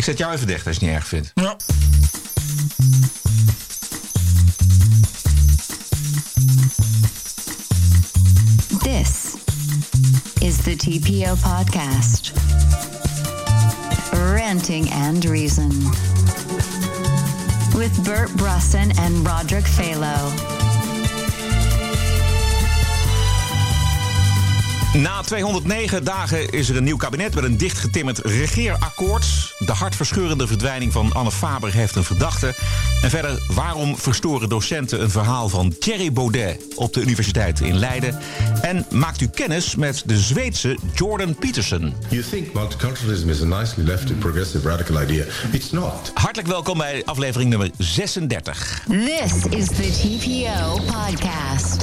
Ik zet jou even dicht als je het niet erg vindt. Ja. This is the TPO podcast. Ranting and Reason. With Bert Brusson and Roderick Phalo. Na 209 dagen is er een nieuw kabinet met een dichtgetimmerd regeerakkoord. De hartverscheurende verdwijning van Anne Faber heeft een verdachte. En verder, waarom verstoren docenten een verhaal van Thierry Baudet op de universiteit in Leiden? En maakt u kennis met de Zweedse Jordan Peterson. You think multiculturalism is a nicely left progressive radical idea. It's not. Hartelijk welkom bij aflevering nummer 36. This is the TPO podcast.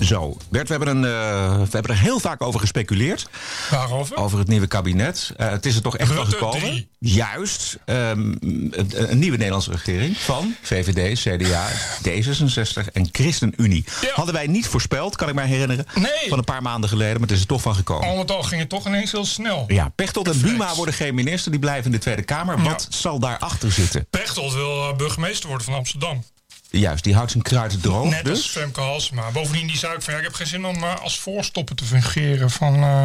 Zo, Bert, we hebben, een, eh, we hebben er heel vaak over gespeculeerd. Waarover? Over het nieuwe kabinet. Eh, het is er toch echt Rutte gekomen. Juist. ehm, een, een nieuwe Nederlandse regering van VVD, CDA, D66 en ChristenUnie. Ja. Hadden wij niet voorspeld, kan ik mij herinneren. Nee. Van een paar maanden geleden, maar het is er toch van gekomen. Al met al ging het toch ineens heel snel. Ja, Pechtold en. Buma worden geen minister, die blijven in de Tweede Kamer. Wat Ja. zal daarachter zitten? Pechtold wil eh, burgemeester worden van Amsterdam. Juist, die houdt zijn kruid droog. Net als dus. Femke Halsema. Bovendien die zei ook van ja, ik heb geen zin om eh, als voorstopper te fungeren van eh,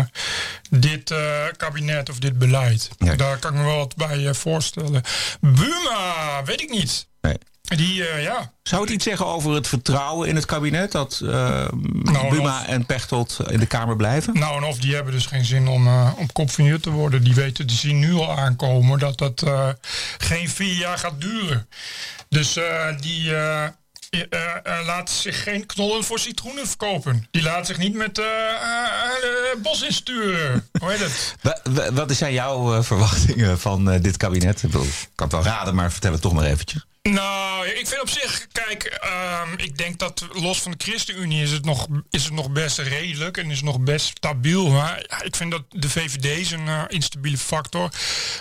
dit eh, kabinet of dit beleid. Nee. Daar kan ik me wel wat bij voorstellen. Buma, weet ik niet. Nee. Die, eh, ja, Zou het iets zeggen over het vertrouwen in het kabinet? Dat eh, Nou, Buma of- en Pechtold in de Kamer blijven? Nou, en of die hebben dus geen zin om, eh, om kop van je te worden. Die weten, die zien nu al aankomen dat dat geen vier jaar gaat duren. Dus die eh, laten zich geen knollen voor citroenen verkopen. Die laten zich niet met bos insturen. Hoe heet het? Wa- wa- Wat zijn jouw verwachtingen van dit kabinet? Ik kan het wel raden, maar vertel het toch maar eventjes. Nou, ik vind op zich, kijk, ehm, ik denk dat los van de ChristenUnie is het, nog, is het nog best redelijk en is het nog best stabiel. Maar ik vind dat de VVD is een eh, instabiele factor.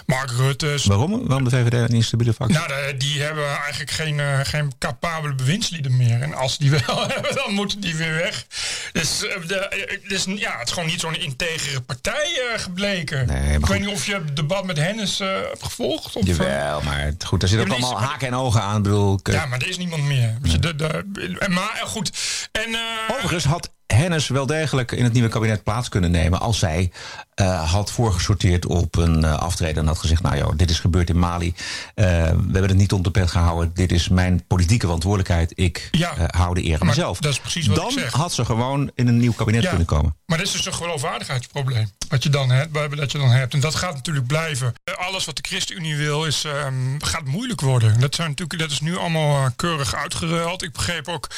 Mark Rutte is Waarom? Waarom de VVD een instabiele factor? nou, die hebben eigenlijk geen, eh, geen capabele bewindslieden meer. En als die wel hebben, dan moeten die weer weg. Dus, eh, de, eh, dus ja, het is gewoon niet zo'n integere partij eh, gebleken. Nee, maar ik weet niet of je het debat met Hennis eh, hebt gevolgd. Of, eh, Jawel, maar goed, daar zit ook allemaal haken en ogen aan. Bedoel, eh, ja, maar er is niemand meer. Dus de, de, maar eh, goed. En, eh, Overigens had Hennis wel degelijk in het nieuwe kabinet plaats kunnen nemen als zij eh, had voorgesorteerd op een eh, aftreden en had gezegd: Nou joh, dit is gebeurd in Mali. Eh, we hebben het niet onder de pet gehouden. Dit is mijn politieke verantwoordelijkheid. Ik Ja. hou de eer aan mezelf. dat is precies wat Dan ik zeg. had ze gewoon in een nieuw kabinet Ja. kunnen komen. Maar dat is dus een geloofwaardigheidsprobleem. Wat je dan hebt, dat je dan hebt. En dat gaat natuurlijk blijven. Alles wat de ChristenUnie wil, is, ehm, gaat moeilijk worden. Dat, zijn natuurlijk, dat is nu allemaal keurig uitgeruild. Ik begreep ook,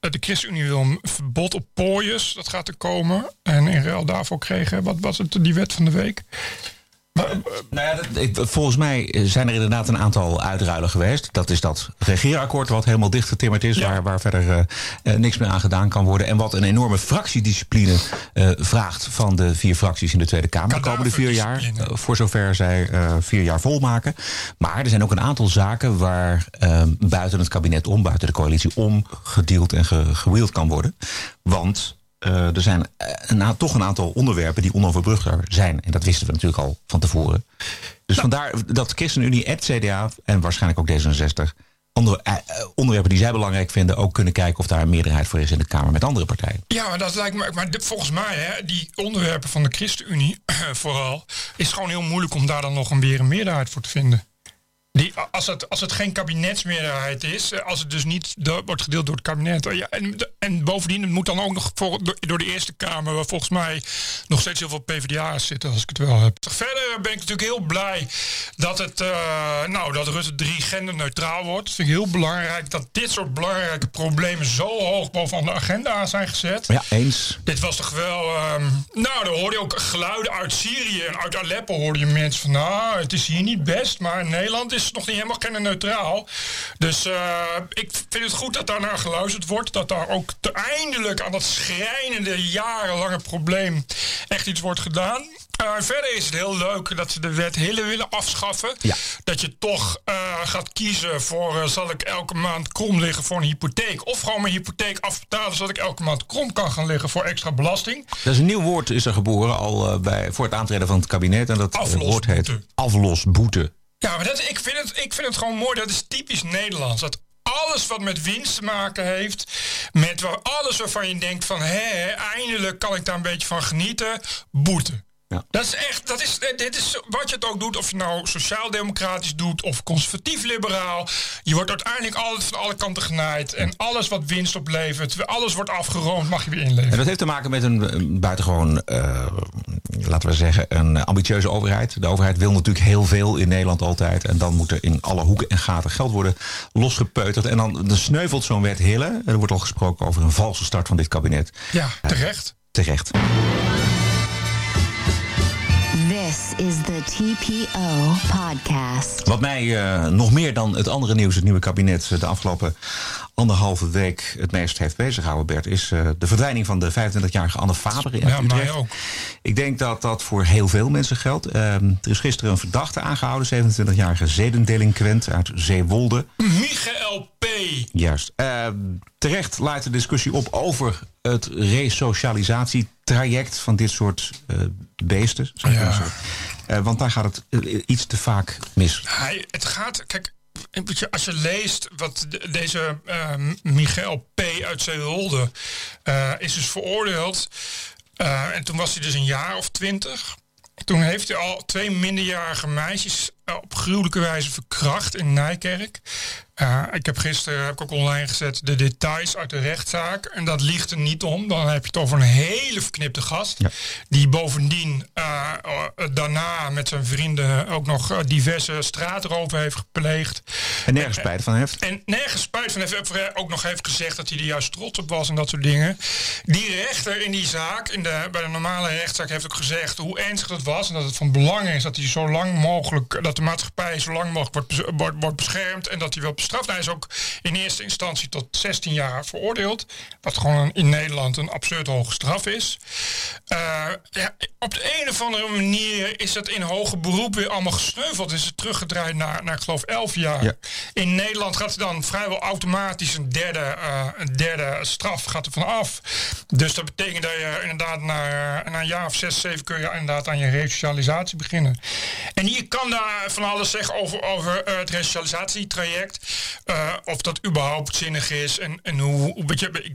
de ChristenUnie wil een verbod op pooiers. Dat gaat er komen. En in ruil daarvoor kregen, wat was het, die wet van de week? Nou ja, dat- ik, volgens mij zijn er inderdaad een aantal uitruilen geweest. Dat is dat regeerakkoord wat helemaal dichtgetimmerd is, Ja. waar, waar verder eh, eh, niks meer aan gedaan kan worden. En wat een enorme fractiediscipline eh, vraagt van de vier fracties in de Tweede Kamer de komende vier jaar. Voor zover zij vier jaar volmaken. Maar er zijn ook een aantal zaken waar buiten het kabinet om, buiten de coalitie om, gedeeld en ge, gewield kan worden. Want eh, er zijn eh, een, toch een aantal onderwerpen die onoverbrugbaar zijn. En dat wisten we natuurlijk al van tevoren. Dus vandaar dat ChristenUnie, het CDA en waarschijnlijk ook D66... Andere, eh, onderwerpen die zij belangrijk vinden... ook kunnen kijken of daar een meerderheid voor is in de Kamer met andere partijen. Ja, maar dat lijkt me. Maar volgens mij, hè, die onderwerpen van de ChristenUnie vooral, is gewoon heel moeilijk om daar dan nog een weer een meerderheid voor te vinden. Die, als, het, als het geen kabinetsmeerderheid is, eh, als het dus niet wordt gedeeld door het kabinet. eh, Ja, en, en bovendien, het moet dan ook nog voor, door, de Eerste Kamer, waar volgens mij nog steeds heel veel PvdA's zitten, als ik het wel heb. Verder ben ik natuurlijk heel blij dat, het, eh, nou, dat Rutte 3 genderneutraal wordt. Dat vind ik heel belangrijk dat dit soort belangrijke problemen zo hoog bovenaan de agenda zijn gezet. Ja, eens. Dit was toch wel. ehm, nou, dan hoorde je ook geluiden uit Syrië en uit Aleppo. Hoorde je mensen van. Nou, het is hier niet best, maar in Nederland is het nog niet helemaal genderneutraal. Dus eh, ik vind het goed dat daar naar geluisterd wordt. Dat daar ook te eindelijk aan dat schrijnende, jarenlange probleem echt iets wordt gedaan. Eh, verder is het heel leuk dat ze de wet Hille willen afschaffen. Ja. Dat je toch eh, gaat kiezen voor zal ik elke maand krom liggen voor een hypotheek. Of gewoon mijn hypotheek afbetalen zodat ik elke maand krom kan gaan liggen voor extra belasting. Dat is een nieuw woord is er geboren al bij, voor het aantreden van het kabinet. En dat woord heet Aflosboete. Ja, maar dat, ik, vind het, ik vind het gewoon mooi. Dat is typisch Nederlands. Dat alles wat met winst te maken heeft, met waar, alles waarvan je denkt van, hé, eindelijk kan ik daar een beetje van genieten, boete. Ja. Dat is echt, dat is, dit is wat je het ook doet, of je nou sociaal-democratisch doet of conservatief-liberaal. Je wordt uiteindelijk altijd van alle kanten genaaid. En alles wat winst oplevert, alles wordt afgeroomd, mag je weer En inleveren. dat heeft te maken met een, buitengewoon, eh, laten we zeggen, een ambitieuze overheid. De overheid wil natuurlijk heel veel in Nederland altijd. En dan moet er in alle hoeken en gaten geld worden losgepeuterd. En dan, dan sneuvelt zo'n wet Hille. Er wordt al gesproken over een valse start van dit kabinet. Ja, terecht. Terecht. TPO podcast. Wat mij eh, nog meer dan het andere nieuws, het nieuwe kabinet, eh, de afgelopen anderhalve week het meest heeft bezighouden, Bert, is eh, de verdwijning van de 25-jarige Anne Faber in Ja, mij ook. Ik denk dat dat voor heel veel mensen geldt. Ehm, er is gisteren een verdachte aangehouden, 27-jarige zedendelinquent uit Zeewolde. Michael P. Juist. Ehm, terecht laat de discussie op over het resocialisatietraject van dit soort eh, beesten. Ja. Eh, want daar gaat het eh, iets te vaak mis. Hij, het gaat, kijk, als je leest wat de- deze eh, Michael P. uit Zeewolde is dus veroordeeld. En toen was hij dus een jaar of twintig. Toen heeft hij al twee minderjarige meisjes op gruwelijke wijze verkracht in Nijkerk. Eh, ik heb gisteren heb ik ook online gezet de details uit de rechtszaak. En dat liegt er niet om. Dan heb je het over een hele verknipte gast. Ja. Die bovendien eh, eh, daarna met zijn vrienden ook nog eh, diverse straatroven heeft gepleegd. En nergens spijt van heeft. En nergens spijt van heeft. Ook nog heeft gezegd dat hij er juist trots op was en dat soort dingen. Die rechter in die zaak, in de, bij de normale rechtszaak, heeft ook gezegd hoe ernstig dat was. En dat het van belang is dat hij zo lang mogelijk, dat de maatschappij zo lang mogelijk wordt, wordt, wordt beschermd. En dat hij wel bestraft. Hij is ook in eerste instantie tot 16 jaar veroordeeld. Wat gewoon in Nederland een absurd hoge straf is. Eh, ja, op de een of andere manier is dat in hoger beroep weer allemaal gesneuveld. Is het teruggedraaid naar, naar ik geloof 11 jaar. Ja. In Nederland gaat er dan vrijwel automatisch een derde, eh, een derde straf gaat er van af. Dus dat betekent dat je inderdaad na, na een jaar of zes, zeven kun je inderdaad aan je resocialisatie beginnen. En je kan daar van alles zeggen over, over eh, het resocialisatietraject. eh, of dat überhaupt zinnig is en, en hoe, weet je, ik, eh,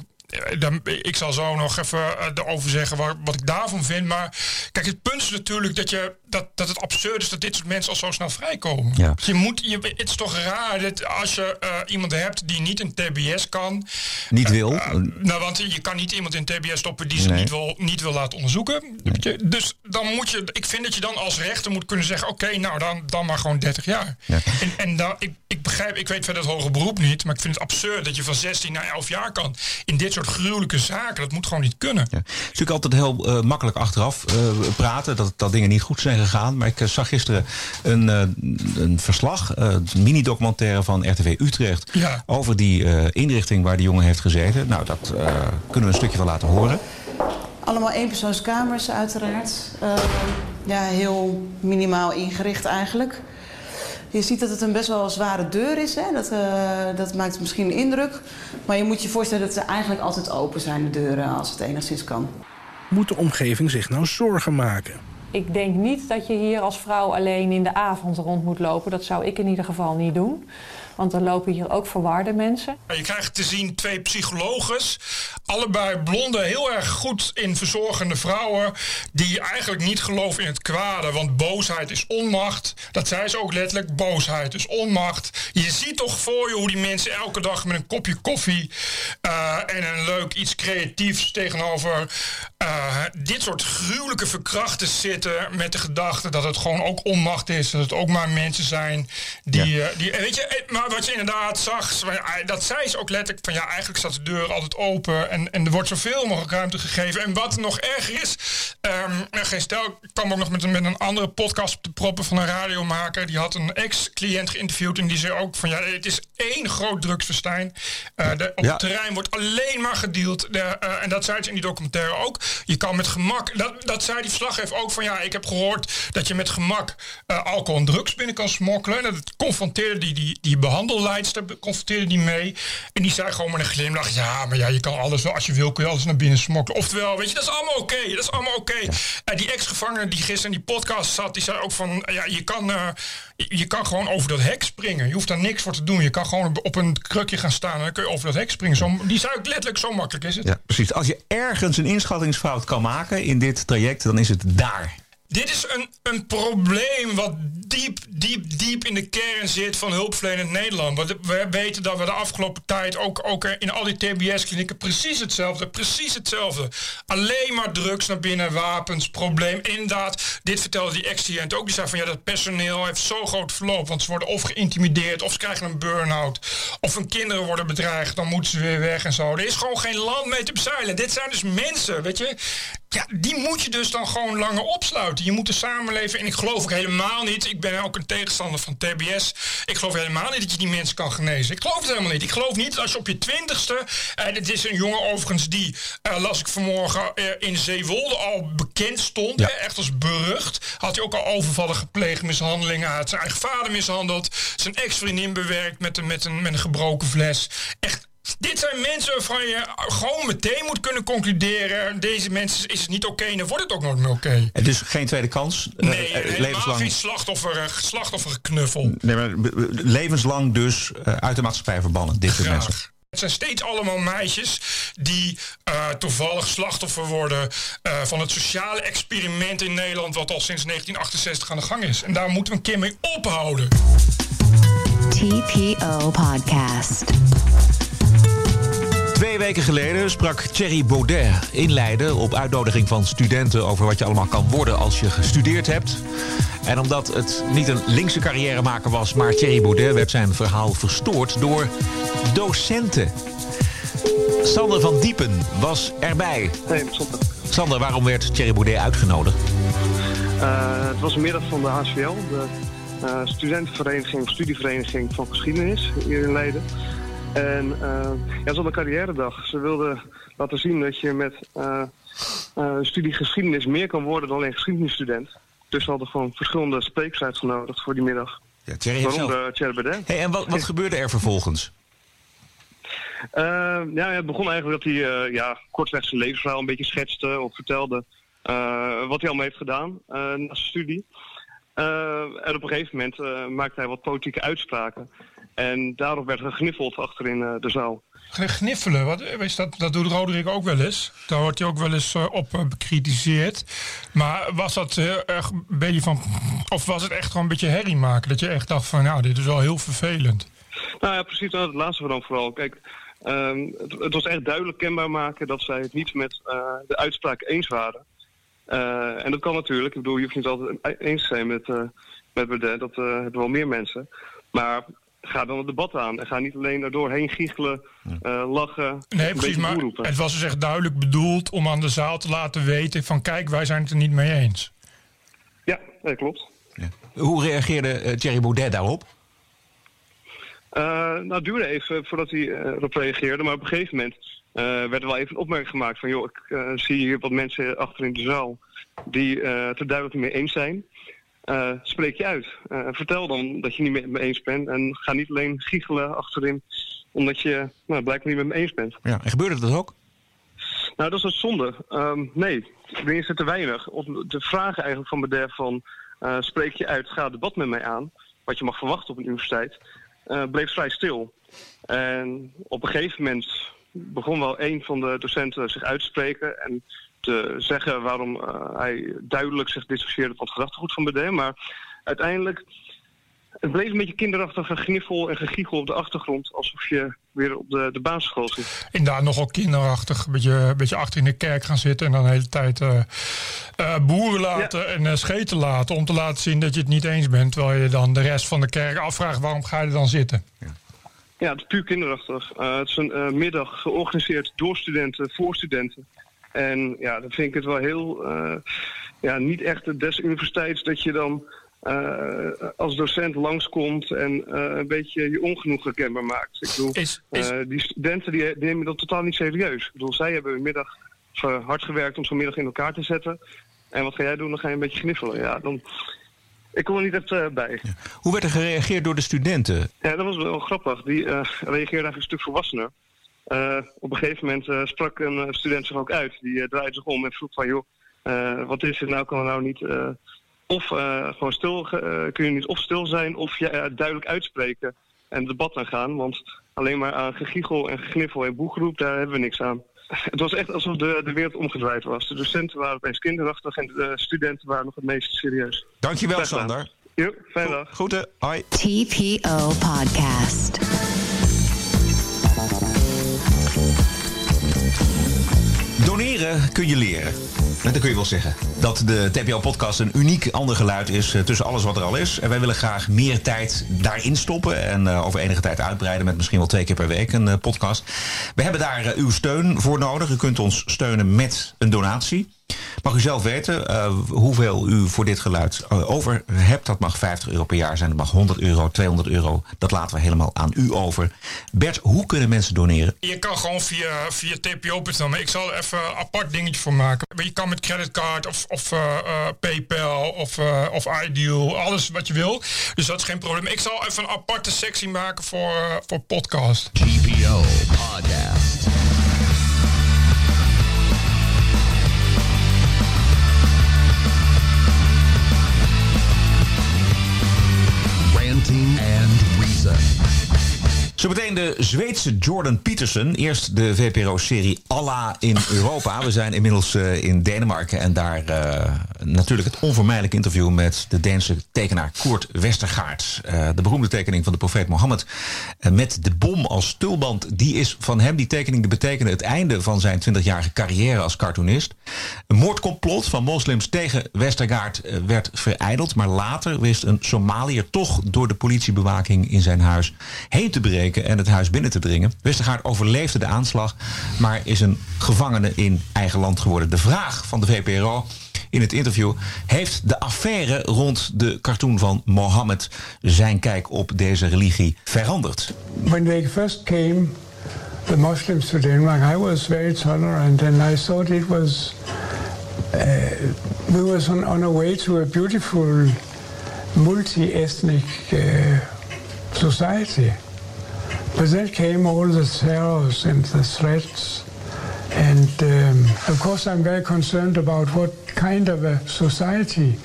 dan, ik zal zo nog even eh, erover zeggen wat, wat ik daarvan vind. Maar kijk, het punt is natuurlijk dat, je, dat, dat het absurd is dat dit soort mensen al zo snel vrijkomen. Ja. Je moet, je, het is toch raar dat als je eh, iemand hebt die niet in TBS kan. Niet wil. Nou, want je kan niet iemand in TBS stoppen die ze Nee. niet, wil, niet wil laten onderzoeken. Dus dan moet je, ik vind dat je dan als rechter moet kunnen zeggen: oké, nou dan, dan maar gewoon 30 jaar. Ja. En, en dan, ik, ik begrijp, ik weet verder het hoge beroep niet, maar ik vind het absurd dat je van 16 naar 11 jaar kan. In dit soort gruwelijke zaken, dat moet gewoon niet kunnen. Ja. Het is natuurlijk altijd heel eh, makkelijk achteraf eh, praten dat, dat dingen niet goed zijn gegaan. Maar ik eh, zag gisteren een, eh, een verslag, eh, een mini-documentaire van RTV Utrecht. Ja. over die eh, inrichting waar die jongen heeft gezeten. Nou, dat eh, kunnen we een stukje van laten horen. Allemaal eenpersoonskamers uiteraard. Ja, heel minimaal ingericht eigenlijk. Je ziet dat het een best wel zware deur is. Hè? Dat, eh, dat maakt misschien een indruk. Maar je moet je voorstellen dat ze eigenlijk altijd open zijn, de deuren, als het enigszins kan. Moet de omgeving zich nou zorgen maken? Ik denk niet dat je hier als vrouw alleen in de avond rond moet lopen. Dat zou ik in ieder geval niet doen. Want er lopen hier ook verwarde mensen. Je krijgt te zien twee psychologes, allebei blonde, heel erg goed in verzorgende vrouwen, die eigenlijk niet geloven in het kwade, want boosheid is onmacht. Dat zei ze ook letterlijk, boosheid is onmacht. Je ziet toch voor je hoe die mensen elke dag met een kopje koffie eh, en een leuk iets creatiefs tegenover eh, dit soort gruwelijke verkrachten zitten met de gedachte dat het gewoon ook onmacht is, dat het ook maar mensen zijn die, eh, die weet je, eh, wat je inderdaad zag, dat zei ze ook letterlijk van ja, eigenlijk staat de deur altijd open en, en er wordt zoveel mogelijk ruimte gegeven. En wat nog erger is, eh, geen stel, ik kwam ook nog met een, met een andere podcast op de proppen van een radiomaker. Die had een ex-cliënt geïnterviewd en die zei ook van ja, het is één groot drugsverstijn. Eh, de, op Ja. het terrein wordt alleen maar gedeeld. De, eh, en dat zei ze in die documentaire ook. Je kan met gemak, dat, dat zei die verslaggever ook van ja, ik heb gehoord dat je met gemak eh, alcohol en drugs binnen kan smokkelen. En dat confronteerde die, die, die behandelleidster confronteerde die mee. En die zei gewoon met een glimlach, ja, maar ja, je kan alles wel, als je wil kun je alles naar binnen smokkelen. Oftewel, weet je, dat is allemaal oké, dat is allemaal oké. En die ex-gevangene die gisteren in die podcast zat, die zei ook van, ja, je kan, eh, je, je kan gewoon over dat hek springen. Je hoeft daar niks voor te doen. Je kan gewoon op een krukje gaan staan en dan kun je over dat hek springen. Zo, die zei ook letterlijk, zo makkelijk is het. Ja, precies. Als je ergens een inschattingsfout kan maken in dit traject, dan is het daar. Dit is een, een probleem wat diep, diep, diep in de kern zit van hulpverlenend Nederland. Want we weten dat we de afgelopen tijd ook, ook in al die TBS-klinieken precies hetzelfde, precies hetzelfde. Alleen maar drugs naar binnen, wapens, probleem. Inderdaad, dit vertelde die ex-cliënt ook. Die zei van ja, dat personeel heeft zo groot verloop. Want ze worden of geïntimideerd, of ze krijgen een burn-out. Of hun kinderen worden bedreigd, dan moeten ze weer weg en zo. Er is gewoon geen land mee te bezeilen. Dit zijn dus mensen, weet je. Ja, die moet je dus dan gewoon langer opsluiten. Je moet de samenleving, en ik geloof ook helemaal niet, ik ben ook een tegenstander van TBS. Ik geloof helemaal niet dat je die mensen kan genezen. Ik geloof het helemaal niet. Ik geloof niet dat als je op je twintigste, en dit is een jongen overigens die, eh, las ik vanmorgen, eh, in Zeewolde al bekend stond, Ja. hè, echt als berucht. Had hij ook al overvallen gepleegd, mishandelingen, hij had zijn eigen vader mishandeld, zijn ex-vriendin bewerkt met een, met, een, met een gebroken fles. Echt dit zijn mensen waarvan je gewoon meteen moet kunnen concluderen... deze mensen is het niet oké en dan wordt het ook nooit meer oké. En dus geen tweede kans. eh, Nee, eh, levenslang. geen slachtoffer, eh, slachtoffergeknuffel. Nee, maar levenslang dus eh, uit de maatschappij verbannen, dit soort mensen. Het zijn steeds allemaal meisjes die eh, toevallig slachtoffer worden eh, van het sociale experiment in Nederland... wat al sinds 1968 aan de gang is. En daar moeten we een keer mee ophouden. TPO Podcast. Twee weken geleden sprak Thierry Baudet in Leiden op uitnodiging van studenten over wat je allemaal kan worden als je gestudeerd hebt. En omdat het niet een linkse carrièremaker was, maar Thierry Baudet werd zijn verhaal verstoord door docenten. Sander van Diepen was erbij. Nee, zondag. Sander, waarom werd Thierry Baudet uitgenodigd? Eh, het was een middag van de HCL, de eh, studentenvereniging studievereniging van geschiedenis hier in Leiden. En eh, ja, het was een carrière-dag. Ze wilden laten zien dat je met eh, studie geschiedenis meer kan worden dan alleen geschiedenisstudent. Dus ze hadden gewoon verschillende sprekers uitgenodigd voor die middag. Ja, Thierry. Waaronder Thierry. Hey, en wat, wat gebeurde er vervolgens? Ja, het begon eigenlijk dat hij ja, kortweg zijn levensverhaal een beetje schetste of vertelde wat hij allemaal heeft gedaan na zijn studie. En op een gegeven moment maakte hij wat politieke uitspraken. En daarop werd gegniffeld achterin eh, de zaal. Gniffelen, wat, is dat, dat doet Roderick ook wel eens. Daar wordt hij ook wel eens eh, op eh, bekritiseerd. Maar was dat eh, echt een beetje van... Of was het echt gewoon een beetje herrie maken? Dat je echt dacht van, nou, dit is wel heel vervelend. Nou ja, precies nou, het laatste dan vooral. Kijk, ehm, het, het was echt duidelijk kenbaar maken dat zij het niet met de uitspraak eens waren. En dat kan natuurlijk. Ik bedoel, je hoeft niet altijd eens te zijn met, met Baudet. Dat hebben wel meer mensen. Maar ga dan het debat aan. En ga niet alleen daardoor heen giechelen, eh, lachen, Nee, precies, maar roepen. het was dus echt duidelijk bedoeld om aan de zaal te laten weten van... kijk, wij zijn het er niet mee eens. Ja, dat klopt. Hoe reageerde eh, Thierry Baudet daarop? Eh, nou, het duurde even voordat hij erop reageerde. Maar op een gegeven moment eh, werd er wel even een opmerking gemaakt van... joh, ik zie hier wat mensen achter in de zaal die eh, het er duidelijk niet mee eens zijn. Eh, spreek je uit. Eh, vertel dan dat je niet mee, eens bent. En ga niet alleen giechelen achterin omdat je nou, blijkbaar niet met me eens bent. Ja, en gebeurde dat ook? Nou, dat is het zonde. Ehm, nee, er is er te weinig. Op de vragen eigenlijk van Baudet van... eh, spreek je uit, ga debat met mij aan... wat je mag verwachten op een universiteit... bleef vrij stil. En op een gegeven moment begon wel een van de docenten zich uit te spreken... en te zeggen waarom eh, hij duidelijk zich dissocieerde van het gedachtegoed van Baudet. Maar uiteindelijk... Het bleef een beetje kinderachtig gegniffel en gegiegel op de achtergrond... alsof je weer op de, de basisschool zit. Inderdaad, nogal kinderachtig. Een beetje, een beetje achter in de kerk gaan zitten en dan de hele tijd eh, eh, boeren laten en eh, scheten laten. Om te laten zien dat je het niet eens bent. Terwijl je dan de rest van de kerk afvraagt waarom ga je er dan zitten. Ja, het is puur kinderachtig. Eh, het is een middag georganiseerd door studenten, voor studenten. En ja, dan vind ik het wel heel, eh, ja, niet echt de des universiteits dat je dan eh, als docent langskomt en eh, een beetje je ongenoegen kenbaar maakt. Ik bedoel, Is, is, eh, die studenten die, die nemen dat totaal niet serieus. Ik bedoel, zij hebben hun middag eh, hard gewerkt om zo'n middag in elkaar te zetten. En wat ga jij doen? Dan ga je een beetje gniffelen. Ja, dan... Ik kom er niet echt bij. Hoe werd er gereageerd door de studenten? Ja, dat was wel grappig. Die eh, reageerde eigenlijk een stuk volwassener. Eh, op een gegeven moment eh, sprak een eh, student zich ook uit. Die draaide zich om en vroeg van, joh, eh, wat is het nou? Kan er nou niet... eh, of eh, gewoon stil, eh, kun je niet of stil zijn of ja, duidelijk uitspreken en het debat aangaan. Want alleen maar aan gegiegel en gegniffel en boegeroep, daar hebben we niks aan. Het was echt alsof de, de wereld omgedraaid was. De docenten waren opeens kinderachtig en de studenten waren nog het meest serieus. Dankjewel. Sander. Jo, fijne dag. Groeten. Hoi. TPO Podcast. Doneren kun je leren. En dan kun je wel zeggen dat de TPO-podcast een uniek ander geluid is eh, tussen alles wat er al is. En wij willen graag meer tijd daarin stoppen en eh, over enige tijd uitbreiden met misschien wel twee keer per week een eh, podcast. We hebben daar eh, uw steun voor nodig. U kunt ons steunen met een donatie. Mag u zelf weten eh, hoeveel u voor dit geluid eh, over hebt. Dat mag 50 euro per jaar zijn, dat mag 100 euro, 200 euro. Dat laten we helemaal aan u over. Bert, hoe kunnen mensen doneren? Je kan gewoon via, via TPO.nl, maar ik zal er even een apart dingetje voor maken. Je kan met creditcard of, of eh, eh, PayPal of, eh, of Ideal, alles wat je wil. Dus dat is geen probleem. Ik zal even een aparte sectie maken voor, voor podcast. TPO Podcast. Zometeen de Zweedse Jordan Peterson. Eerst de VPRO-serie Allah in Europa. We zijn inmiddels eh, in Denemarken. En daar eh, natuurlijk het onvermijdelijke interview met de Deense tekenaar Koert Westergaard. Eh, de beroemde tekening van de profeet Mohammed. met de bom als tulband. Die is van hem. Die tekening betekende het einde van zijn 20-jarige carrière als cartoonist. Een moordcomplot van moslims tegen Westergaard werd vereideld. Maar later wist een Somaliër toch door de politiebewaking in zijn huis heen te breken en het huis binnen te dringen. Westergaard overleefde de aanslag, maar is een gevangene in eigen land geworden. De vraag van de VPRO in het interview: heeft de affaire rond de cartoon van Mohammed zijn kijk op deze religie veranderd? When they first came, the Muslims to Denmark, I was very tolerant and I thought it was, uh, we on, on our way to a beautiful multi-ethnic uh, society. But then came all the terrors and the threats. And um, of course, I'm very concerned about what kind of a society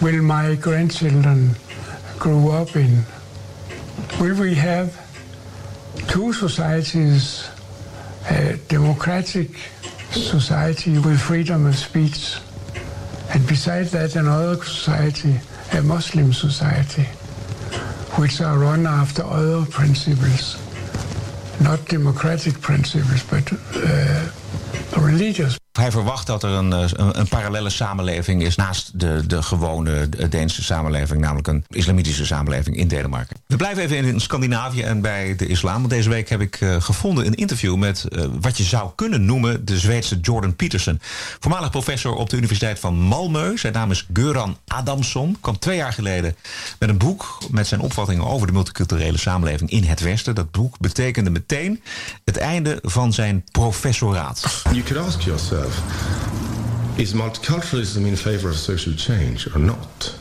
will my grandchildren grow up in. Will we have two societies, a democratic society with freedom of speech, and beside that another society, a Muslim society, which are run after other principles, not democratic principles, but uh, religious Hij verwacht dat er een, eh, een, een parallele samenleving is naast de, de gewone Deense samenleving, namelijk een islamitische samenleving in Denemarken. We blijven even in Scandinavië en bij de islam. Want deze week heb ik eh, gevonden een interview met eh, wat je zou kunnen noemen de Zweedse Jordan Peterson. Voormalig professor op de Universiteit van Malmö. Zijn naam is Göran Adamsson. Kwam twee jaar geleden met een boek met zijn opvattingen over de multiculturele samenleving in het Westen. Dat boek betekende meteen het einde van zijn professoraat. You could ask yourself, is multiculturalism in favor of social change or not?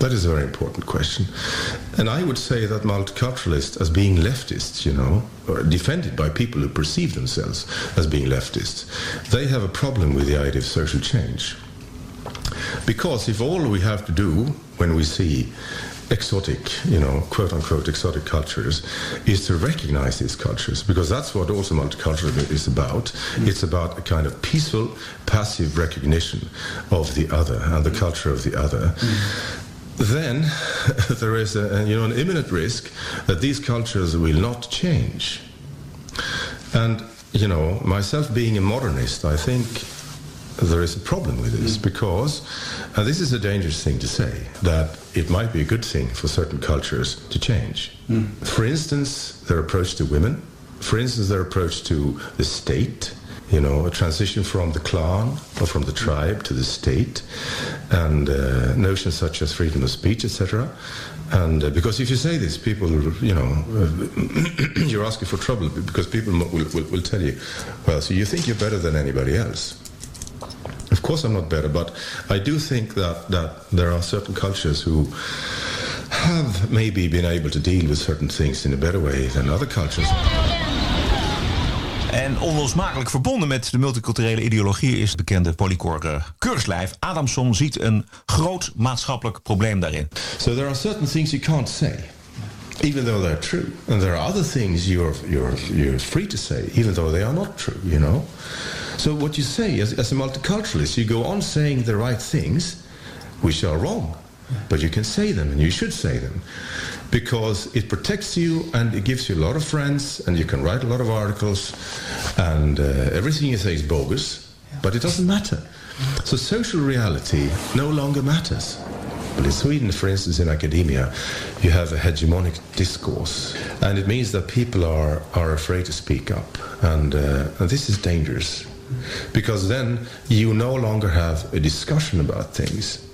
That is a very important question. And I would say that multiculturalists, as being leftists, you know, or defended by people who perceive themselves as being leftists, they have a problem with the idea of social change. Because if all we have to do when we see exotic, you know, quote unquote exotic cultures, is to recognize these cultures, because that's what also multiculturalism is about. It's about a kind of peaceful, passive recognition of the other and the culture of the other. Then there is a, you know, an imminent risk that these cultures will not change. And, you know, myself being a modernist, I think there is a problem with this mm. because, and this is a dangerous thing to say, that it might be a good thing for certain cultures to change. Mm. For instance, their approach to women, for instance, their approach to the state, you know, a transition from the clan or from the tribe to the state, and uh, notions such as freedom of speech, etc. And uh, because if you say this, people, you know, uh, you're asking for trouble because people will, will, will tell you, well, so you think you're better than anybody else. Of course, I'm not better, but I do think that, that there are certain cultures who have maybe been able to deal with certain things in a better way than other cultures. En onlosmakelijk verbonden met de multiculturele ideologie is het bekende polycore keurslijf. Adamson ziet een groot maatschappelijk probleem daarin. So there are certain things you can't say, even though they're true. And there are other things you're, you're, you're free to say, even though they are not true, you know? So what you say as, as a multiculturalist, you go on saying the right things, which are wrong. But you can say them, and you should say them, because it protects you and it gives you a lot of friends, and you can write a lot of articles, and uh, everything you say is bogus, but it doesn't matter. So social reality no longer matters. But in Sweden, for instance, in academia, you have a hegemonic discourse, and it means that people are, are afraid to speak up, and, uh, and this is dangerous, because then you no longer have a discussion about things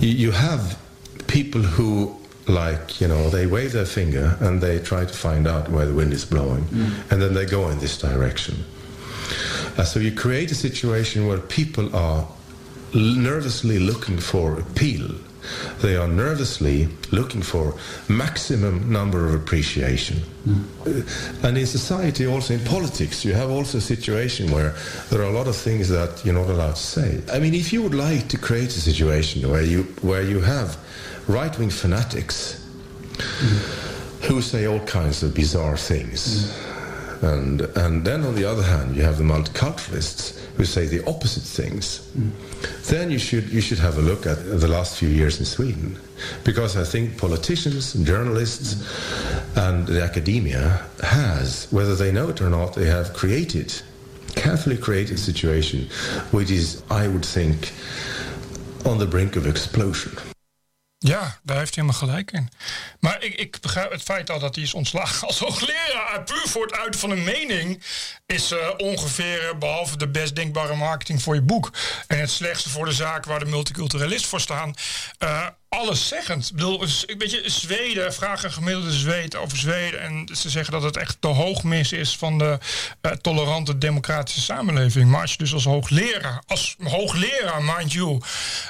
you, you have people who like you know they wave their finger and they try to find out where the wind is blowing. And then they go in this direction. Uh, so you create a situation where people are l- nervously looking for appeal. They are nervously looking for maximum number of appreciation. Uh, and in society also in politics you have also a situation where there are a lot of things that you're not allowed to say. I mean if you would like to create a situation where you where you have right-wing fanatics who say all kinds of bizarre things. And and then on the other hand you have the multiculturalists who say the opposite things. Then you should you should have a look at the last few years in Sweden. Because I think politicians and journalists and the academia has whether they know it or not they have created carefully created situation which is I would think on the brink of explosion Ja, daar heeft hij helemaal gelijk in. Maar ik, ik begrijp het feit al dat hij is ontslagen als hoogleraar. Puur voor het uiten van een mening is eh, ongeveer, eh, behalve de best denkbare marketing voor je boek. En het slechtste voor de zaak waar de multiculturalist voor staan. eh alleszeggend. Ik bedoel, weet je, Zweden, vraag een gemiddelde Zweed over Zweden. En ze zeggen dat het echt de hoogmis is van de eh, tolerante democratische samenleving. Maar als je dus als hoogleraar, als hoogleraar, mind you,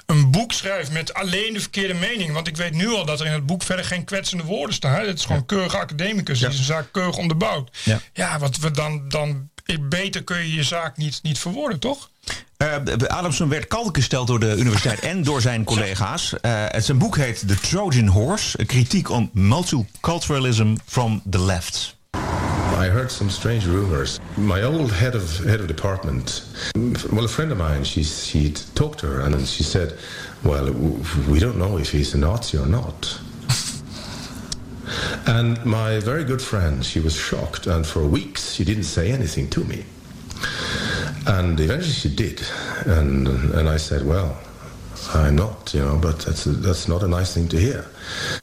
een boek schrijft met alleen de verkeerde mening. Want ik weet nu al dat er in het boek verder geen kwetsende woorden staan. hè. Het is gewoon een keurige academicus. Het is een zaak keurig onderbouwd. Ja. Ja, wat we dan, dan beter kun je je zaak niet, niet verwoorden, toch? Eh, Adamson werd kalt gesteld door de universiteit en door zijn collega's. Eh, het zijn boek heet The Trojan Horse, een kritiek on multiculturalism from the left. I heard some strange rumors. My old head of head of department, well, a friend of mine, she she talked to her and she said, "Well, we don't know if he's a Nazi or not." And my very good friend, she was shocked, and for weeks she didn't say anything to me. And eventually she did, and and I said, "Well, I'm not, you know, but that's that's not a nice thing to hear."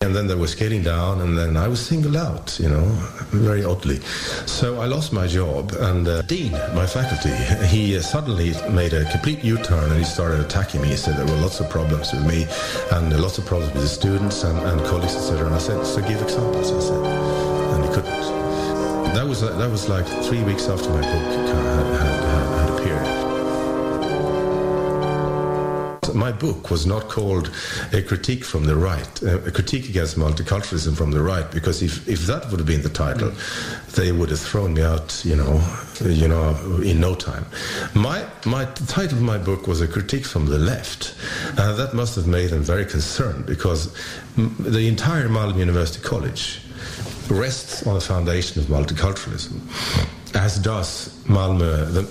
And then they were scaling down, and then I was singled out, you know, very oddly. So I lost my job, and uh, Dean, my faculty, he uh, suddenly made a complete U-turn, and he started attacking me. He said there were lots of problems with me, and lots of problems with the students and, and colleagues, etc. And I said, "So give examples," I said, and he couldn't. That was that was like three weeks after my book had, had, My book was not called a critique from the right, uh, a critique against multiculturalism from the right, because if, if that would have been the title, they would have thrown me out, you know, you know, in no time. My my title of my book was a critique from the left, and that must have made them very concerned because the entire Malmö University College rests on the foundation of multiculturalism, as does Malmö, the,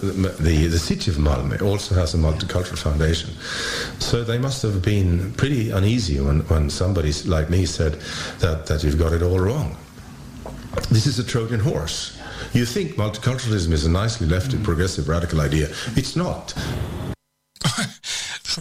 the, the city of Malmö also has a multicultural foundation. So they must have been pretty uneasy when, when somebody like me said that, that you've got it all wrong. This is a Trojan horse. You think multiculturalism is a nicely lefty, progressive, radical idea. It's not.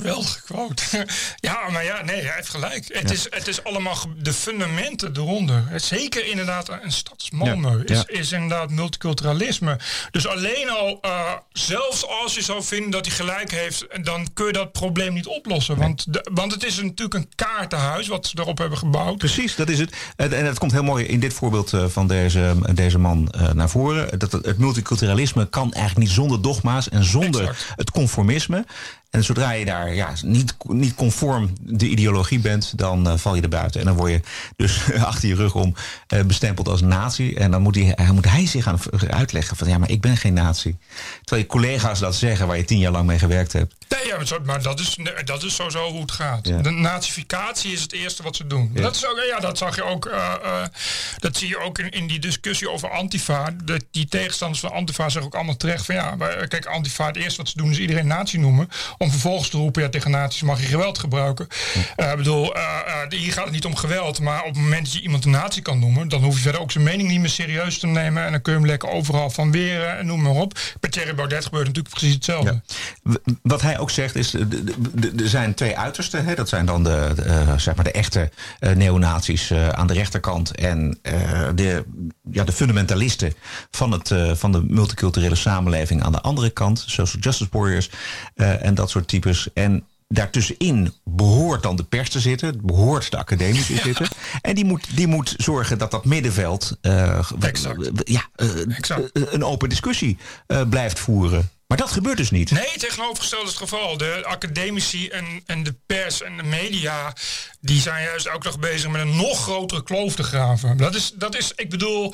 Geweldige quote. ja, maar ja, nee, hij heeft gelijk. Het, is, het is allemaal de fundamenten eronder. Het- Zeker inderdaad een stad als Malmö Ja, is, is inderdaad multiculturalisme. Dus alleen al, eh, zelfs als je zou vinden dat hij gelijk heeft, dan kun je dat probleem niet oplossen. Want, de, want het is natuurlijk een kaartenhuis wat ze erop hebben gebouwd. Precies, dat is het. En en het komt heel mooi in dit voorbeeld eh, van deze, deze man eh, naar voren. Dat het, het multiculturalisme kan eigenlijk niet zonder dogma's en zonder Exact. het conformisme. En zodra je daar ja, niet, niet conform de ideologie bent, dan eh, val je er buiten. En dan word je dus achter je rug om eh, bestempeld als nazi. En dan moet hij, hij, moet hij zich gaan uitleggen van ja, maar ik ben geen nazi. Terwijl je collega's dat zeggen waar je tien jaar lang mee gewerkt hebt. Nee, ja, maar dat is, dat is sowieso hoe het gaat. Ja. De nazificatie is het eerste wat ze doen. Ja. Dat, is ook, ja, dat zag je ook. eh, dat zie je ook in, in die discussie over Antifa. De, die tegenstanders van Antifa zeggen ook allemaal terecht van ja, maar, kijk, Antifa, het eerste wat ze doen is iedereen nazi noemen. Om vervolgens te roepen, ja, tegen nazi's mag je geweld gebruiken. Eh, Ik bedoel, eh, eh, hier gaat het niet om geweld, maar op het moment dat je iemand een nazi kan noemen, dan hoef je verder ook zijn mening niet meer serieus te nemen. En dan kun je hem lekker overal van weren en noem maar op. Bij Thierry Baudet gebeurt natuurlijk precies hetzelfde. Wat hij ook zegt is, er- zijn twee uitersten. Hè? Dat zijn dan de, de, zeg maar de echte neonazies aan de rechterkant... en de, ja, de fundamentalisten van, het, van de multiculturele samenleving aan de andere kant. Social justice warriors en dat soort types. En daartussenin behoort dan de pers te zitten, behoort de academie te zitten. En die moet, die moet zorgen dat dat middenveld Exact. ja, eh, eh, een open discussie blijft voeren. Maar dat gebeurt dus niet. Nee, tegenovergesteld is het geval. De academici en, en de pers en de media... die zijn juist ook nog bezig met een nog grotere kloof te graven. Dat is, dat is ik bedoel...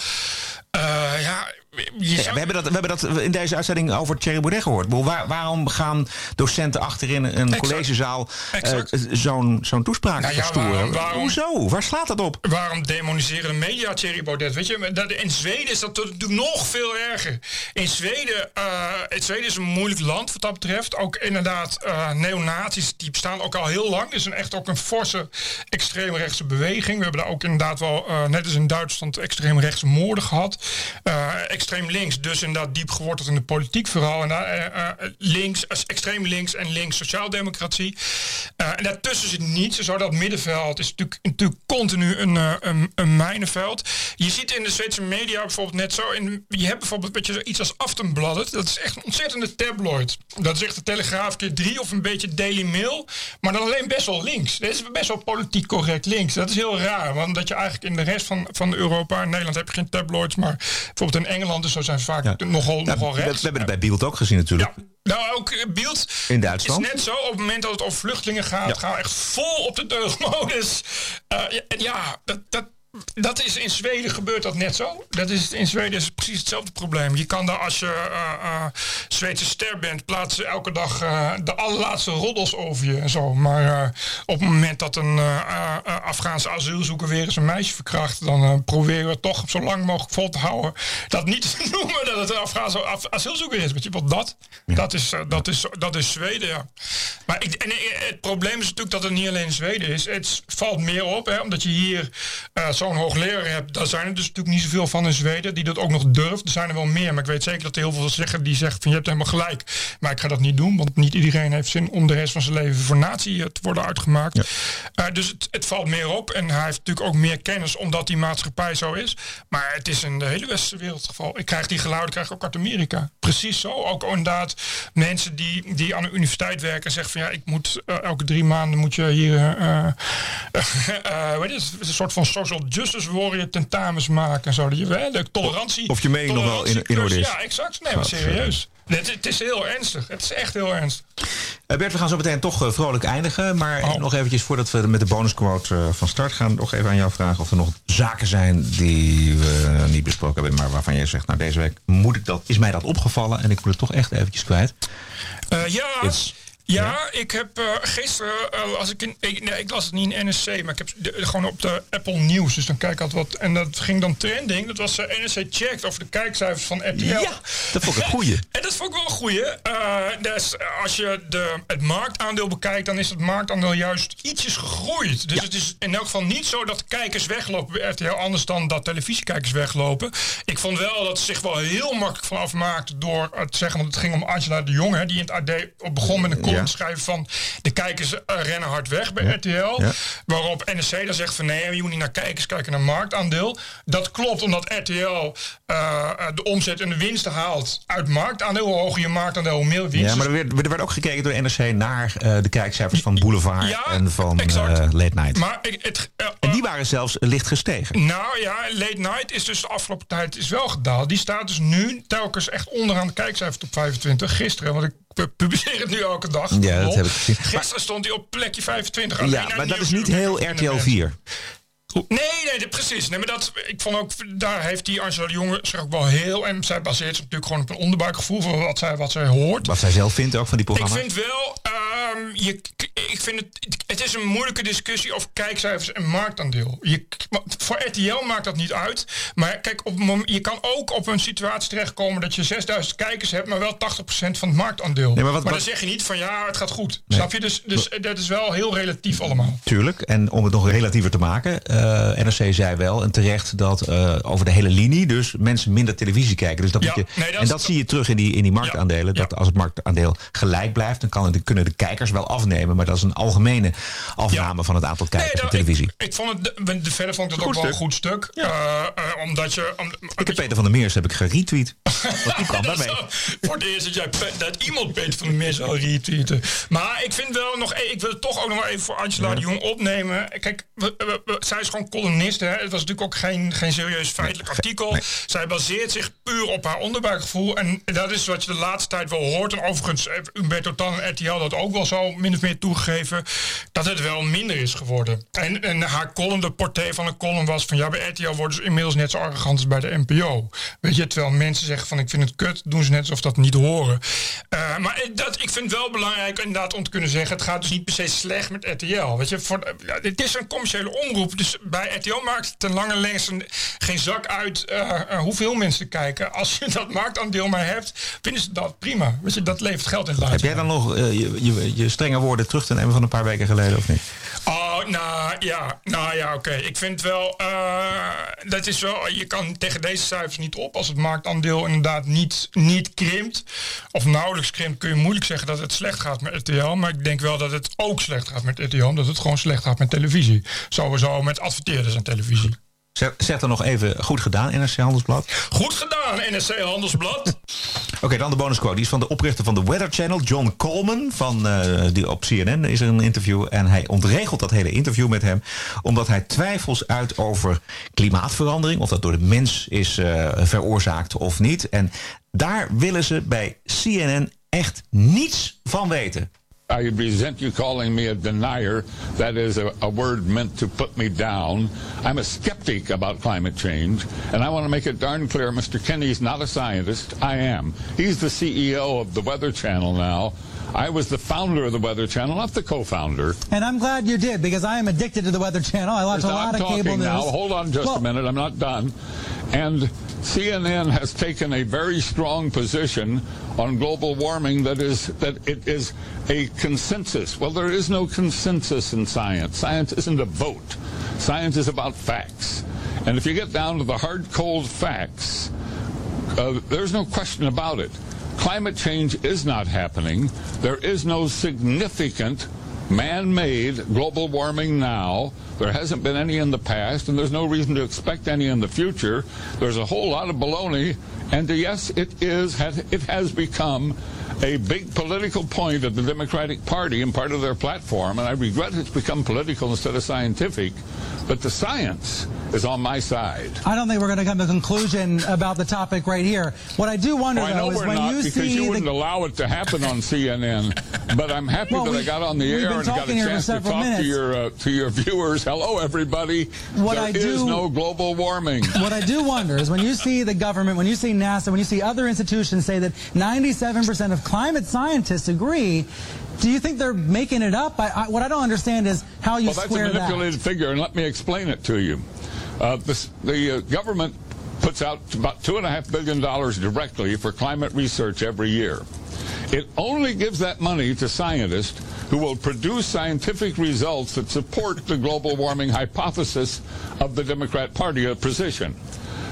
ja, Ja, we, hebben dat, we hebben dat in deze uitzending over Thierry Baudet gehoord. Waar, waarom gaan docenten achterin een Exact. collegezaal eh, zo'n zo'n toespraak Nou ja, verstoren? waarom- waarom- Hoezo? Waar slaat dat op? Waarom demoniseren de media Thierry Baudet? Weet je, dat, in Zweden is dat natuurlijk nog veel erger. In Zweden, eh in Zweden is een moeilijk land wat dat betreft. Ook inderdaad, neonazies die bestaan ook al heel lang. Er is een, echt ook een forse extreemrechtse beweging. We hebben daar ook inderdaad wel, net als in Duitsland, extreemrechtse moorden gehad. Eh, extreem links, dus inderdaad diep geworteld in de politiek vooral. En daar, eh, eh, links, als extreem links en links sociaaldemocratie. Eh, en daartussen zit niets. Zo dat middenveld is natuurlijk, natuurlijk continu een, eh, een, mijnenveld. Je ziet in de Zweedse media bijvoorbeeld net zo. In, je hebt bijvoorbeeld weet je, iets als Aftenbladet. Dat is echt een ontzettende tabloid. Dat is echt de Telegraaf keer drie of een beetje Daily Mail. Maar dan alleen best wel links. Dat is best wel politiek correct links. Dat is heel raar. Want dat je eigenlijk in de rest van, van Europa... In Nederland heb je geen tabloids. Maar bijvoorbeeld in Engeland en zo zijn vaak Ja. nogal, Ja, nogal rechts. we hebben het bij Beeld ook gezien natuurlijk. Ja. Nou, ook eh, Beeld In Duitsland? is net zo. Op het moment dat het over vluchtelingen gaat, gaan we echt vol op de deugdmodus. Ja, en ja, dat, dat, dat is in Zweden gebeurt dat net zo. Dat is, in Zweden is het precies hetzelfde probleem. Je kan daar als je eh, Zweedse ster bent, plaatsen elke dag eh, de allerlaatste roddels over je en zo. Maar op het moment dat een Afghaanse asielzoeker weer eens een meisje verkracht, dan proberen we toch zo lang mogelijk vol te houden dat niet te noemen dat het een Afghaanse af- asielzoeker is. Weet je wat dat? Dat, is, dat, is, dat is Zweden, ja. Maar ik, en, het probleem is natuurlijk dat het niet alleen Zweden is. Het valt meer op, hè, omdat je hier eh, zo'n hoogleraar hebt. Daar zijn er dus natuurlijk niet zoveel van in Zweden die dat ook nog durft. Er zijn er wel meer, maar ik weet zeker dat er heel veel zeggen die zeggen van je hebt helemaal gelijk. Maar ik ga dat niet doen, want niet iedereen heeft zin om de rest van zijn leven voor nazi eh, te worden uitgemaakt. Eh, dus het, het valt meer op en hij heeft natuurlijk ook meer kennis omdat die maatschappij zo is. Maar het is in de hele westerse wereld het geval. Ik krijg die geluiden krijg ik ook uit Amerika. Precies zo. Ook inderdaad mensen die, die aan de universiteit werken en zeggen van ja, ik moet eh, elke drie maanden moet je hier eh, eh, weet je, het, een soort van social justice warrior tentamens maken en zo. Dat je wel de tolerantie. Of je mening nog wel in- in orde is. Ja, exact. Nee, maar serieus. Het, het is heel ernstig. Het is echt heel ernstig. Eh, Bert, we gaan zo meteen toch eh, vrolijk eindigen. Maar Oh. nog eventjes voordat we met de bonusquote eh, van start gaan... nog even aan jou vragen of er nog zaken zijn die we niet besproken hebben... maar waarvan jij zegt, nou deze week moet ik dat, is mij dat opgevallen... en ik moet het toch echt eventjes kwijt. Ja, It's- ja, ik heb eh, gisteren, eh, als ik, in, ik, nee, ik las het niet in NSC, maar ik heb de- gewoon op de Apple News. Dus dan kijk ik altijd wat. En dat ging dan trending. Dat was eh, NSC Checked over de kijkcijfers van RTL. Ja, dat vond ik een goeie. En dat vond ik wel een goeie. Dus als je de, het marktaandeel bekijkt, dan is het marktaandeel juist ietsjes gegroeid. Dus het is in elk geval niet zo dat kijkers weglopen bij RTL, anders dan dat televisiekijkers weglopen. Ik vond wel dat ze zich wel heel makkelijk van afmaakten door het zeggen, want het ging om Angela de Jong, hè, die in het AD begon met een Ja. schrijven van de kijkers eh, rennen hard weg bij RTL. Ja. Waarop NRC dan zegt van nee, je moet niet naar kijkers kijken, naar marktaandeel. Dat klopt omdat RTL eh, de omzet en de winsten haalt uit marktaandeel. Hoe hoger je marktaandeel, hoe meer winst. Ja, maar er werd, er werd ook gekeken door NRC naar eh, de kijkcijfers van Boulevard Ja, en van eh, Late Night. Maar ik, het, eh, en die waren zelfs licht gestegen. Nou ja, Late Night is dus de afgelopen tijd is wel gedaald. Die staat dus nu telkens echt onderaan de kijkcijfers op 25. Gisteren, want ik publiceer het nu elke dag. Ja, dat heb ik gezien. Gisteren stond hij op plekje 25. Alleen Ja, maar dat is niet heel RTL 4. Nee, nee, dat- precies. Nee, maar dat, ik vond ook, daar heeft die Angela de Jonge zich ook wel heel... En zij baseert zich natuurlijk gewoon op een onderbuikgevoel van wat zij, wat zij hoort. Wat zij zelf vindt ook van die Ik programma's. vind wel, ehm, je, ik vind het, het is een moeilijke discussie over kijkcijfers en marktaandeel. Je, voor RTL maakt dat niet uit. Maar kijk, op, je kan ook op een situatie terechtkomen dat je 6000 kijkers hebt, maar wel 80% van het marktaandeel. Nee, maar maar wat- dan wat- zeg je niet van ja, het gaat goed. Snap je? Dus, dus dat is wel heel relatief allemaal. Tuurlijk. En om het nog relatiever te maken. eh, NRC zei wel en terecht dat eh, over de hele linie dus mensen minder televisie kijken. Dus dat Ja, je, nee, dat en is- dat zie je terug in die, in die marktaandelen. Dat als het marktaandeel gelijk blijft, dan kan, het- kunnen de kijkers wel afnemen. Maar dat is een algemene afname van het aantal kijkers op dat- televisie. Ik, ik vond het, de, de, verder vond ik Goed ook wel een goed stuk. Eh, eh, omdat je... Om, ik heb Peter van der Meers heb ik geretweet. Want die kwam daarmee. voor het eerst dat, jij, dat iemand Peter van der Meer zou retweeten. Maar ik vind wel nog... Ik wil het toch ook nog wel even voor Angela de Jong opnemen. Kijk, we- we- we- zij is gewoon columnist. Hè. Het was natuurlijk ook geen, geen serieus feitelijk artikel. Zij baseert zich puur op haar onderbuikgevoel. En dat is wat je de laatste tijd wel hoort. En overigens, heeft Umberto Tan en RTL dat ook wel zo min of meer toegegeven. Dat het wel minder is geworden. En, en haar column, de portée van de column was van... Ja, bij RTL worden ze inmiddels net zo arrogant als bij de NPO. Weet je, terwijl mensen zeggen van ik vind het kut... doen ze net alsof dat niet horen. Eh, maar dat, ik vind het wel belangrijk inderdaad om te kunnen zeggen... het gaat dus niet per se slecht met RTL. Weet je, voor, ja, het is een commerciële omroep. Dus bij RTL maakt het ten lange lengte een- geen zak uit... eh, eh, hoeveel mensen kijken. Als je dat marktaandeel maar hebt, vinden ze dat prima. Weet je, dat levert geld in Heb jij dan nog je, je, je strenge woorden terug te nemen van een paar weken geleden of niet? Oh, nou ja, nou ja, oké. Ik vind wel, eh, dat is wel, je kan tegen deze cijfers niet op. Als het marktaandeel inderdaad niet, niet krimpt, of nauwelijks krimpt, kun je moeilijk zeggen dat het slecht gaat met RTL. Maar ik denk wel dat het ook slecht gaat met RTL, omdat het gewoon slecht gaat met televisie. Sowieso met adverteerders en televisie. Zeg, dan nog even goed gedaan, NRC Handelsblad. Goed gedaan, NSC Handelsblad. Oké, dan de bonusquote. Die is van de oprichter van de Weather Channel, John Coleman. Van, eh, die op CNN is er een interview. En hij ontregelt dat hele interview met hem. Omdat hij twijfels uit over klimaatverandering. Of dat door de mens is eh, veroorzaakt of niet. En daar willen ze bij CNN echt niets van weten. I resent you calling me a denier. That is a, a word meant to put me down. I'm a skeptic about climate change, and I want to make it darn clear Mr. Kenny's not a scientist. I am. He's the CEO of the Weather Channel now. I was the founder of the Weather Channel, not the co-founder. And I'm glad you did because I am addicted to the Weather Channel. I watch a I'm lot of talking cable news. now. Hold on just Well, a minute. I'm not done. And CNN has taken a very strong position on global warming that is that it is a consensus. Well, there is no consensus in science. Science isn't a vote. Science is about facts. And if you get down to the hard, cold facts, uh, there's no question about it. Climate change is not happening. There is no significant man-made global warming now. There hasn't been any in the past, and there's no reason to expect any in the future. There's a whole lot of baloney, and yes, it is. It has become a big political point of the Democratic Party and part of their platform, and I regret it's become political instead of scientific. But the science is on my side. I don't think we're going to come to a conclusion about the topic right here. What I do wonder, Oh, I though, know is when not you because see you the wouldn't allow it to happen on CNN. But I'm happy Well, that we- I got on the air and got a talking here for chance to talk to your uh, to your viewers. Hello, everybody. What There I is no global warming. What I do wonder is when you see the government, when you see NASA, when you see other institutions say that 97% of climate scientists agree, do you think they're making it up? I, I, what I don't understand is how you well, that's a square that. manipulated figure, and let me explain it to you. Uh, this, the uh, government puts out about two and a half billion dollars directly for climate research every year. It only gives that money to scientists who will produce scientific results that support the global warming hypothesis of the Democrat Party position.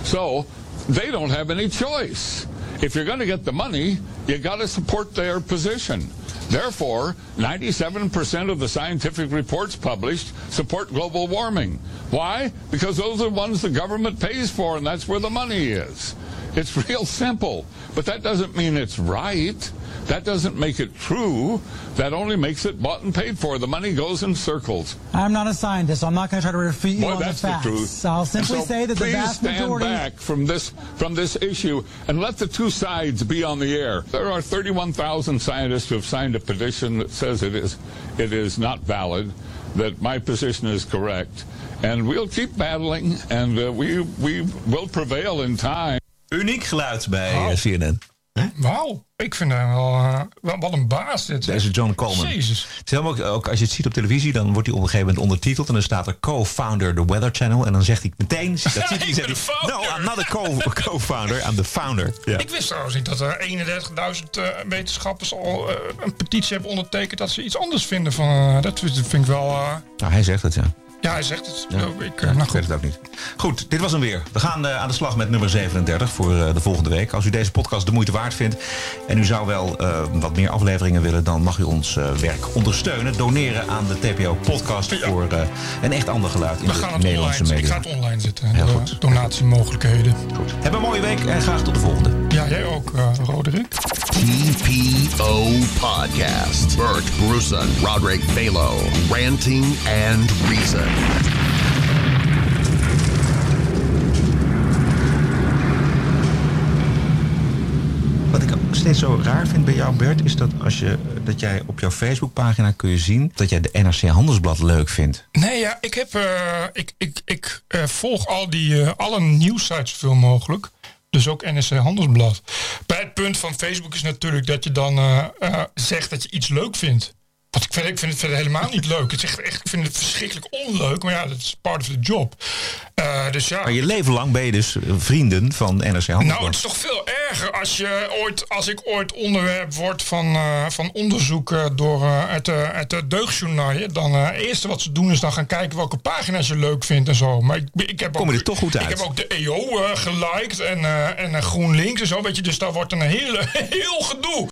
So they don't have any choice. If you're going to get the money, you got to support their position. Therefore, 97% of the scientific reports published support global warming. Why? Because those are the ones the government pays for, and that's where the money is. It's real simple. But that doesn't mean it's right. That doesn't make it true. That only makes it bought and paid for. The money goes in circles. I'm not a scientist, so I'm not going to try to refute you Boy, on the that's the, facts. truth. I'll simply so say that the vast stand majority. back from this from this issue and let the two sides be on the air. There are 31,000 scientists who have signed a petition that says it is it is not valid, that my position is correct, and we'll keep battling, and uh, we we will prevail in time. Uniek geluid bij eh, CNN. Wauw, ik vind hem wel, eh, wat een baas dit. Deze John Coleman. Jezus. Het is helemaal ook, als je het ziet op televisie, dan wordt hij op een gegeven moment ondertiteld. En dan staat er co-founder The Weather Channel. En dan zegt hij meteen, dat ziet hij, no, founder." I'm not a co- co-founder, I'm the founder. Ja. Ik wist trouwens niet dat er 31.000 eh, wetenschappers al een petitie hebben ondertekend dat ze iets anders vinden van. dat vind ik wel. Nou, hij zegt het, ja. Ja, hij zegt het. Ja. ook. Ik, eh, nou ik weet het ook niet. Goed, dit was hem weer. We gaan eh, aan de slag met nummer 37 voor eh, de volgende week. Als u deze podcast de moeite waard vindt en u zou wel wat meer afleveringen willen, dan mag u ons werk ondersteunen. Doneren aan de TPO-podcast voor eh, een echt ander geluid in We de gaan het Nederlandse online, ik media. ga het online zetten. Heel goed. Donatiemogelijkheden. Goed. Heb een mooie week en graag tot de volgende. Ja, jij ook, Roderick. TPO Podcast. Bert Bruson, Roderick Balo, Ranting and Reason. Wat ik steeds zo raar vind bij jou, Bert, is dat als je dat jij op jouw Facebookpagina kun je zien dat jij de NRC Handelsblad leuk vindt. Nee, ja, ik, heb, eh, ik, ik, ik eh, volg al die, eh, alle nieuwsites zoveel mogelijk. Dus ook NSC Handelsblad. Bij het punt van Facebook is natuurlijk dat je dan eh, eh, zegt dat je iets leuk vindt. Want ik vind, ik vind het verder helemaal niet leuk. Het is echt, echt, ik vind het verschrikkelijk onleuk. Maar ja, dat is part of the job. Eh, dus ja. Maar je leven lang ben je dus vrienden van NRC Handelsblad. Nou, het is toch veel erger als, je ooit, als ik ooit onderwerp word van, eh, van onderzoek eh, door eh, het, het deugdjournaal. Dan eh, het eerste wat ze doen is dan gaan kijken welke pagina's je leuk vindt en zo. Maar ik, ik heb Kom ook, je er toch goed uit? Ik heb ook de EO eh, geliked en, eh, en eh, GroenLinks en zo. Weet je, dus daar wordt een hele, heel gedoe.